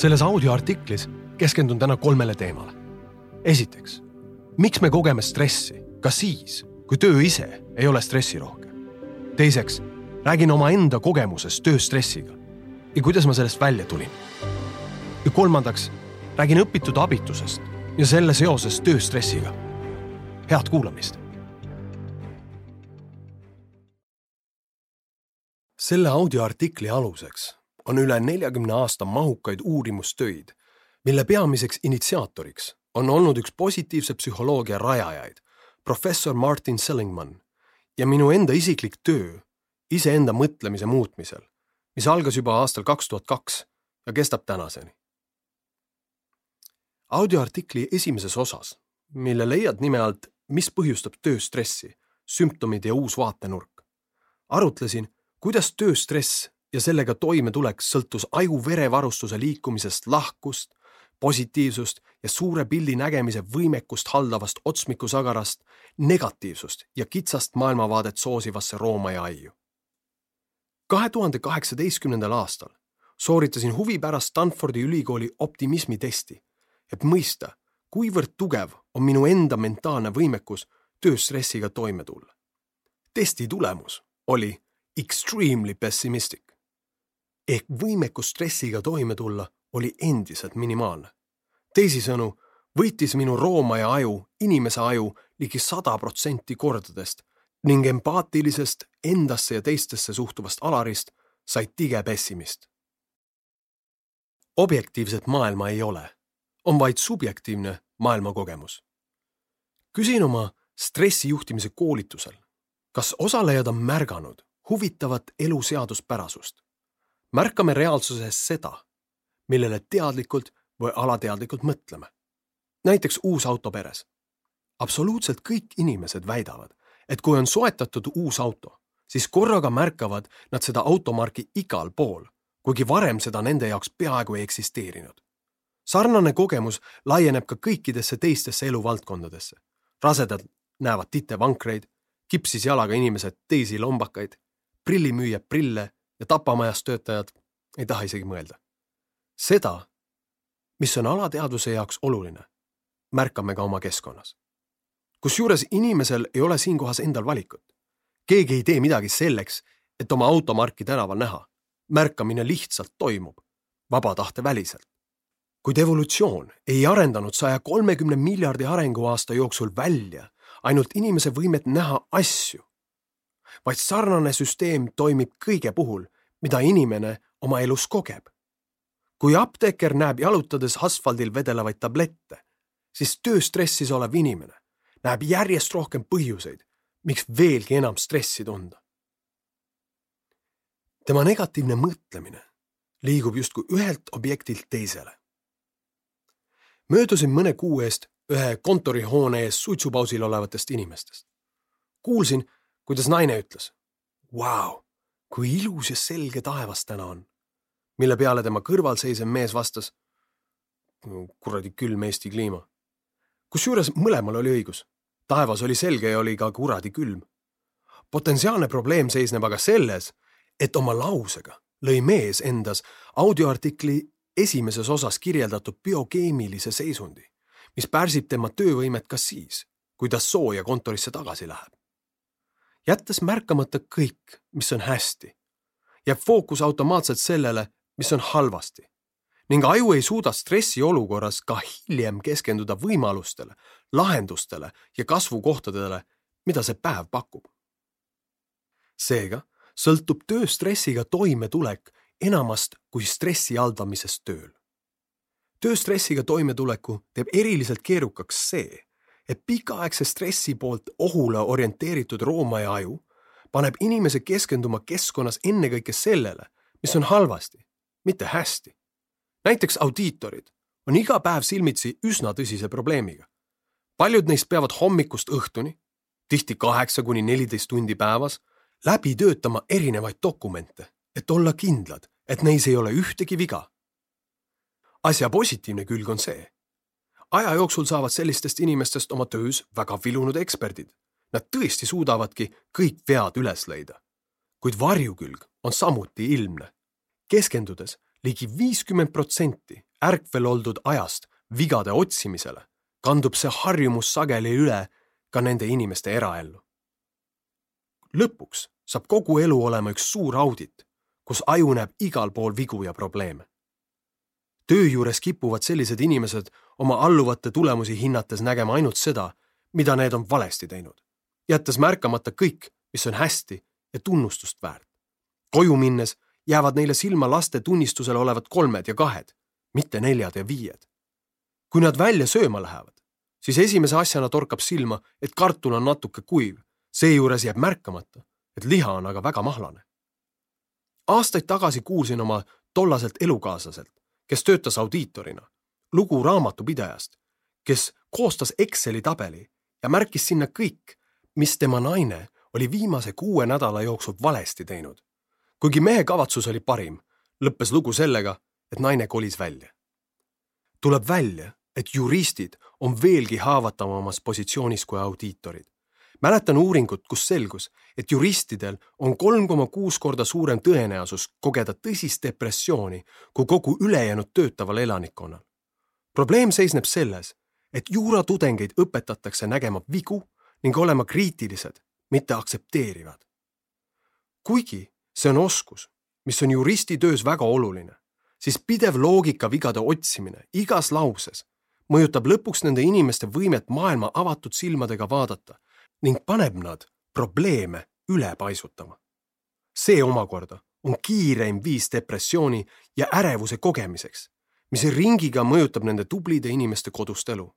selles audioartiklis keskendun täna kolmele teemale. esiteks, miks me kogeme stressi ka siis, kui töö ise ei ole stressirohke. teiseks, räägin omaenda kogemusest tööstressiga ja kuidas ma sellest välja tulin. ja kolmandaks, räägin õpitud abitusest ja selle seosest tööstressiga. head kuulamist. selle audioartikli aluseks on üle neljakümne aasta mahukaid uurimustöid, mille peamiseks initsiaatoriks on olnud üks positiivse psühholoogia rajajaid, professor Martin Seligman ja minu enda isiklik töö iseenda mõtlemise muutmisel, mis algas juba aastal kaks tuhat kaks ja kestab tänaseni. audioartikli esimeses osas, mille leiad nime alt Mis põhjustab tööstressi, sümptomid ja uus vaatenurk, arutlesin, kuidas tööstress ja sellega toimetulek sõltus aju verevarustuse liikumisest lahkust, positiivsust ja suure pildi nägemise võimekust haldavast otsmikusagarast, negatiivsust ja kitsast maailmavaadet soosivasse rooma ja aiu. kahe tuhande kaheksateistkümnendal aastal sooritasin huvi pärast Stanfordi ülikooli optimismitesti, et mõista, kuivõrd tugev on minu enda mentaalne võimekus tööstressiga toime tulla. testi tulemus oli extremely pessimistic ehk võimekus stressiga toime tulla oli endiselt minimaalne. teisisõnu, võitis minu roomaaja aju inimese aju ligi sada protsenti kordadest ning empaatilisest endasse ja teistesse suhtuvast alarist sai tige pessimist. objektiivset maailma ei ole, on vaid subjektiivne maailmakogemus. küsin oma stressijuhtimise koolitusel, kas osalejad on märganud huvitavat elu seaduspärasust märkame reaalsuses seda, millele teadlikult või alateadlikult mõtleme. näiteks uus auto peres. absoluutselt kõik inimesed väidavad, et kui on soetatud uus auto, siis korraga märkavad nad seda automarki igal pool, kuigi varem seda nende jaoks peaaegu ei eksisteerinud. sarnane kogemus laieneb ka kõikidesse teistesse eluvaldkondadesse. rasedad näevad titevankreid, kipsis jalaga inimesed teisi lombakaid, prillimüüjad prille ja tapamajas töötajad ei taha isegi mõelda. seda, mis on alateadvuse jaoks oluline, märkame ka oma keskkonnas. kusjuures inimesel ei ole siinkohas endal valikut. keegi ei tee midagi selleks, et oma automarki tänaval näha. märkamine lihtsalt toimub, vaba tahte väliselt. kuid evolutsioon ei arendanud saja kolmekümne miljardi arenguaasta jooksul välja ainult inimese võimet näha asju vaid sarnane süsteem toimib kõige puhul, mida inimene oma elus kogeb. kui apteeker näeb jalutades asfaldil vedelevaid tablette, siis tööstressis olev inimene näeb järjest rohkem põhjuseid, miks veelgi enam stressi tunda. tema negatiivne mõtlemine liigub justkui ühelt objektilt teisele. möödusin mõne kuu eest ühe kontorihoone ees suitsupausil olevatest inimestest. kuulsin, kuidas naine ütles. Vau, kui ilus ja selge taevas täna on. mille peale tema kõrval seisev mees vastas. kuradi külm Eesti kliima. kusjuures mõlemal oli õigus. taevas oli selge ja oli ka kuradi külm. potentsiaalne probleem seisneb aga selles, et oma lausega lõi mees endas audioartikli esimeses osas kirjeldatud biokeemilise seisundi, mis pärsib tema töövõimet ka siis, kui ta sooja kontorisse tagasi läheb jättes märkamata kõik, mis on hästi, jääb fookus automaatselt sellele, mis on halvasti ning aju ei suuda stressiolukorras ka hiljem keskenduda võimalustele, lahendustele ja kasvukohtadele, mida see päev pakub. seega sõltub tööstressiga toimetulek enamast kui stressi haldamisest tööl. tööstressiga toimetuleku teeb eriliselt keerukaks see, et pikaaegse stressi poolt ohule orienteeritud roomaaia aju paneb inimese keskenduma keskkonnas ennekõike sellele, mis on halvasti, mitte hästi. näiteks audiitorid on iga päev silmitsi üsna tõsise probleemiga. paljud neist peavad hommikust õhtuni, tihti kaheksa kuni neliteist tundi päevas, läbi töötama erinevaid dokumente, et olla kindlad, et neis ei ole ühtegi viga. asja positiivne külg on see aja jooksul saavad sellistest inimestest oma töös väga vilunud eksperdid. Nad tõesti suudavadki kõik vead üles leida. kuid varjukülg on samuti ilmne. keskendudes ligi viiskümmend protsenti ärkvel oldud ajast vigade otsimisele, kandub see harjumus sageli üle ka nende inimeste eraellu. lõpuks saab kogu elu olema üks suur audit, kus aju näeb igal pool vigu ja probleeme. Töö juures kipuvad sellised inimesed oma alluvate tulemusi hinnates nägema ainult seda, mida need on valesti teinud, jättes märkamata kõik, mis on hästi ja tunnustust väärt. koju minnes jäävad neile silma laste tunnistusel olevad kolmed ja kahed, mitte neljad ja viied. kui nad välja sööma lähevad, siis esimese asjana torkab silma, et kartul on natuke kuiv, seejuures jääb märkamata, et liha on aga väga mahlane. aastaid tagasi kuulsin oma tollaselt elukaaslaselt, kes töötas audiitorina, lugu raamatupidajast, kes koostas Exceli tabeli ja märkis sinna kõik, mis tema naine oli viimase kuue nädala jooksul valesti teinud. kuigi mehe kavatsus oli parim, lõppes lugu sellega, et naine kolis välja. tuleb välja, et juristid on veelgi haavatavamas positsioonis kui audiitorid. Mäletan uuringut, kus selgus, et juristidel on kolm koma kuus korda suurem tõenäosus kogeda tõsist depressiooni kui kogu ülejäänud töötaval elanikkonnal. probleem seisneb selles, et juuratudengeid õpetatakse nägema vigu ning olema kriitilised, mitte aktsepteerivad. kuigi see on oskus, mis on juristi töös väga oluline, siis pidev loogikavigade otsimine igas lauses mõjutab lõpuks nende inimeste võimet maailma avatud silmadega vaadata ning paneb nad probleeme üle paisutama. see omakorda on kiireim viis depressiooni ja ärevuse kogemiseks, mis ringiga mõjutab nende tublide inimeste kodust elu.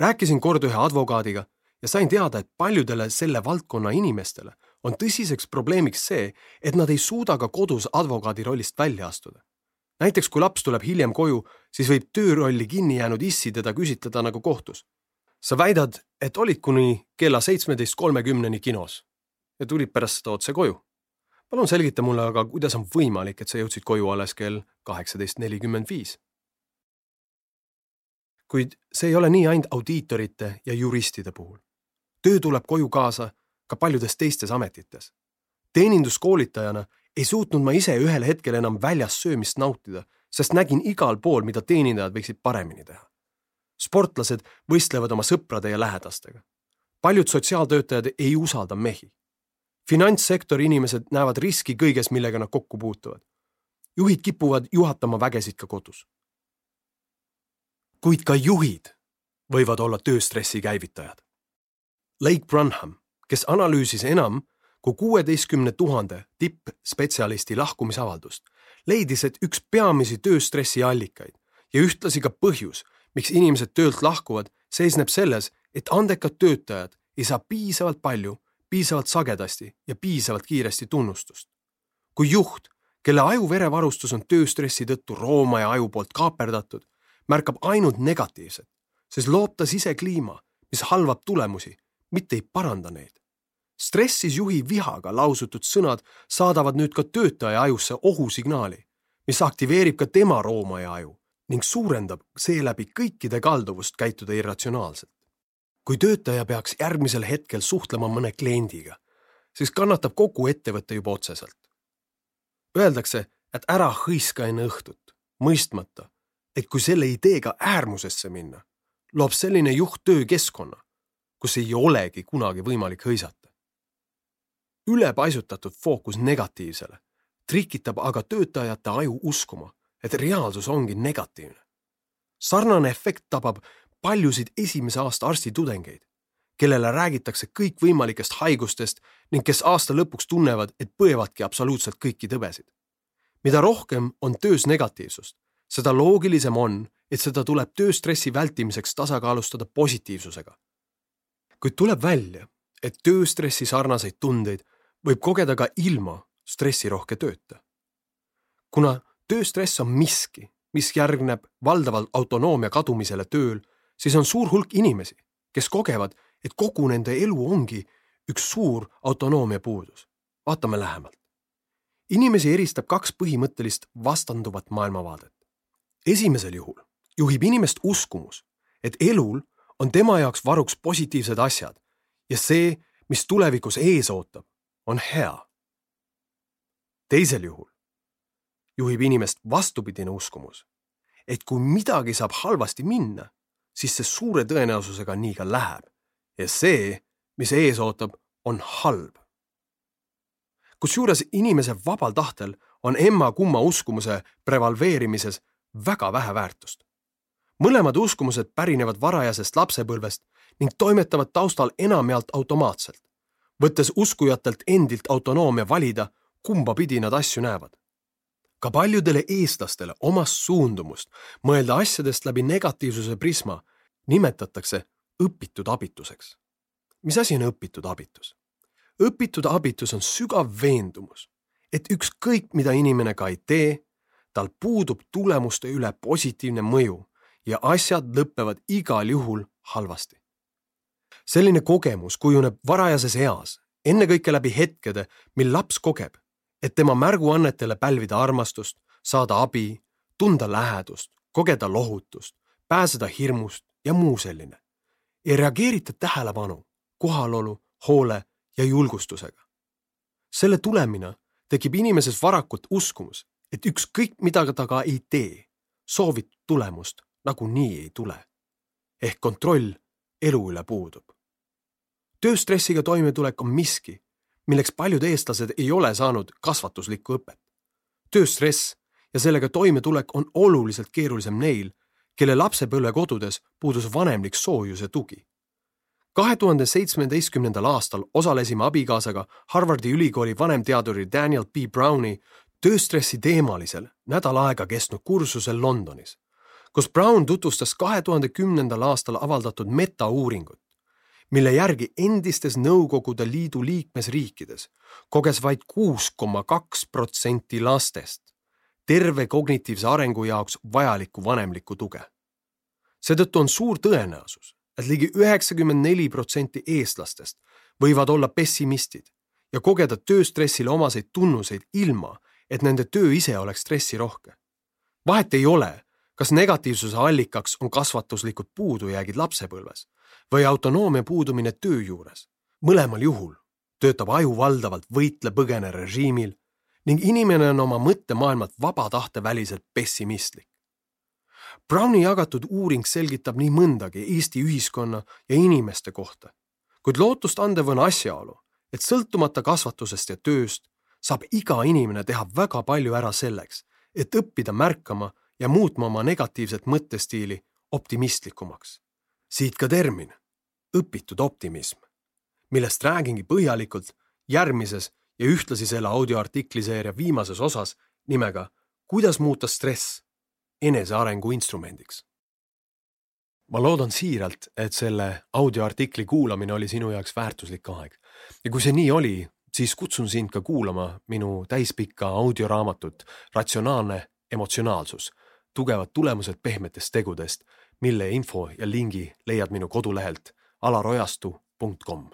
rääkisin kord ühe advokaadiga ja sain teada, et paljudele selle valdkonna inimestele on tõsiseks probleemiks see, et nad ei suuda ka kodus advokaadi rollist välja astuda näiteks kui laps tuleb hiljem koju, siis võib töörolli kinni jäänud issi teda küsitleda nagu kohtus. Sa väidad, et olid kuni kella seitsmeteist kolmekümneni kinos ja tulid pärast seda otse koju. palun selgita mulle aga, kuidas on võimalik, et sa jõudsid koju alles kell kaheksateist nelikümmend viis? kuid see ei ole nii ainult audiitorite ja juristide puhul. töö tuleb koju kaasa ka paljudes teistes ametites. teeninduskoolitajana ei suutnud ma ise ühel hetkel enam väljas söömist nautida, sest nägin igal pool, mida teenindajad võiksid paremini teha. Sportlased võistlevad oma sõprade ja lähedastega. paljud sotsiaaltöötajad ei usalda mehi. finantssektori inimesed näevad riski kõiges, millega nad kokku puutuvad. juhid kipuvad juhatama vägesid ka kodus. kuid ka juhid võivad olla tööstressi käivitajad. Lake Brunham, kes analüüsis enam kui kuueteistkümne tuhande tippspetsialisti lahkumisavaldust, leidis, et üks peamisi tööstressi allikaid ja ühtlasi ka põhjus, miks inimesed töölt lahkuvad, seisneb selles, et andekad töötajad ei saa piisavalt palju, piisavalt sagedasti ja piisavalt kiiresti tunnustust. kui juht, kelle aju-verevarustus on tööstressi tõttu rooma ja aju poolt kaaperdatud, märkab ainult negatiivset, siis loob ta sisekliima, mis halvab tulemusi, mitte ei paranda neid stressis juhi vihaga lausutud sõnad saadavad nüüd ka töötaja ajusse ohusignaali, mis aktiveerib ka tema roomaja aju ning suurendab seeläbi kõikide kalduvust käituda irratsionaalselt. kui töötaja peaks järgmisel hetkel suhtlema mõne kliendiga, siis kannatab kogu ettevõte juba otseselt. Öeldakse, et ära hõiska enne õhtut, mõistmata, et kui selle ideega äärmusesse minna, loob selline juht töökeskkonna, kus ei olegi kunagi võimalik hõisata ülepaisutatud fookus negatiivsele trikitab aga töötajate aju uskuma, et reaalsus ongi negatiivne. sarnane efekt tabab paljusid esimese aasta arstitudengeid, kellele räägitakse kõikvõimalikest haigustest ning kes aasta lõpuks tunnevad, et põevadki absoluutselt kõiki tõbesid. mida rohkem on töös negatiivsust, seda loogilisem on, et seda tuleb tööstressi vältimiseks tasakaalustada positiivsusega. kuid tuleb välja, et tööstressi sarnaseid tundeid võib kogeda ka ilma stressirohke tööta. kuna tööstress on miski, mis järgneb valdavalt autonoomia kadumisele tööl, siis on suur hulk inimesi, kes kogevad, et kogu nende elu ongi üks suur autonoomia puudus. vaatame lähemalt. inimesi eristab kaks põhimõttelist vastanduvat maailmavaadet. esimesel juhul juhib inimest uskumus, et elul on tema jaoks varuks positiivsed asjad ja see, mis tulevikus ees ootab, on hea. teisel juhul juhib inimest vastupidine uskumus, et kui midagi saab halvasti minna, siis see suure tõenäosusega nii ka läheb. ja see, mis ees ootab, on halb. kusjuures inimese vabal tahtel on emma-kumma uskumuse prevalveerimises väga vähe väärtust. mõlemad uskumused pärinevad varajasest lapsepõlvest ning toimetavad taustal enamjaolt automaatselt, võttes uskujatelt endilt autonoomia valida, kumba pidi nad asju näevad. Ka paljudele eestlastele omast suundumust mõelda asjadest läbi negatiivsuse prisma nimetatakse õpitud abituseks. mis asi on õpitud abitus? õpitud abitus on sügav veendumus, et ükskõik, mida inimene ka ei tee, tal puudub tulemuste üle positiivne mõju ja asjad lõpevad igal juhul halvasti. selline kogemus kujuneb varajases eas, ennekõike läbi hetkede, mil laps kogeb, et tema märguannetele pälvida armastust, saada abi, tunda lähedust, kogeda lohutust, pääseda hirmust ja muu selline. ja reageerita tähelepanu, kohalolu, hoole ja julgustusega. selle tulemina tekib inimeses varakult uskumus, et ükskõik mida ta ka ei tee, soovitud tulemust nagunii ei tule. ehk kontroll elu üle puudub. tööstressiga toimetulek on miski, milleks paljud eestlased ei ole saanud kasvatuslikku õpet. tööstress ja sellega toimetulek on oluliselt keerulisem neil, kelle lapsepõlvekodudes puudus vanemlik soojus ja tugi. kahe tuhande seitsmeteistkümnendal aastal osalesime abikaasaga Harvardi ülikooli vanemteaduri Daniel P. Browni tööstressi teemalisel nädal aega kestnud kursusel Londonis, kus Brown tutvustas kahe tuhande kümnendal aastal avaldatud metauuringut, mille järgi endistes Nõukogude Liidu liikmesriikides koges vaid kuus koma kaks protsenti lastest terve kognitiivse arengu jaoks vajalikku vanemlikku tuge. seetõttu on suur tõenäosus, et ligi üheksakümmend neli protsenti eestlastest võivad olla pessimistid ja kogeda tööstressile omaseid tunnuseid ilma, et nende töö ise oleks stressirohke. vahet ei ole, kas negatiivsuse allikaks on kasvatuslikud puudujäägid lapsepõlves või autonoomia puudumine töö juures. mõlemal juhul töötab aju valdavalt võitle-põgene režiimil ning inimene on oma mõttemaailmalt vaba tahte väliselt pessimistlik. Browni jagatud uuring selgitab nii mõndagi Eesti ühiskonna ja inimeste kohta, kuid lootust andev on asjaolu, et sõltumata kasvatusest ja tööst saab iga inimene teha väga palju ära selleks, et õppida märkama ja muutma oma negatiivset mõttestiili optimistlikumaks. siit ka termin õpitud optimism, millest räägingi põhjalikult järgmises ja ühtlasi selle audioartikliseeria viimases osas nimega Kuidas muuta stress enesearengu instrumendiks. ma loodan siiralt, et selle audioartikli kuulamine oli sinu jaoks väärtuslik aeg ja kui see nii oli, siis kutsun sind ka kuulama minu täispikka audioraamatut Ratsionaalne emotsionaalsus, tugevad tulemused pehmetest tegudest, mille info ja lingi leiad minu kodulehelt alarojastu.com.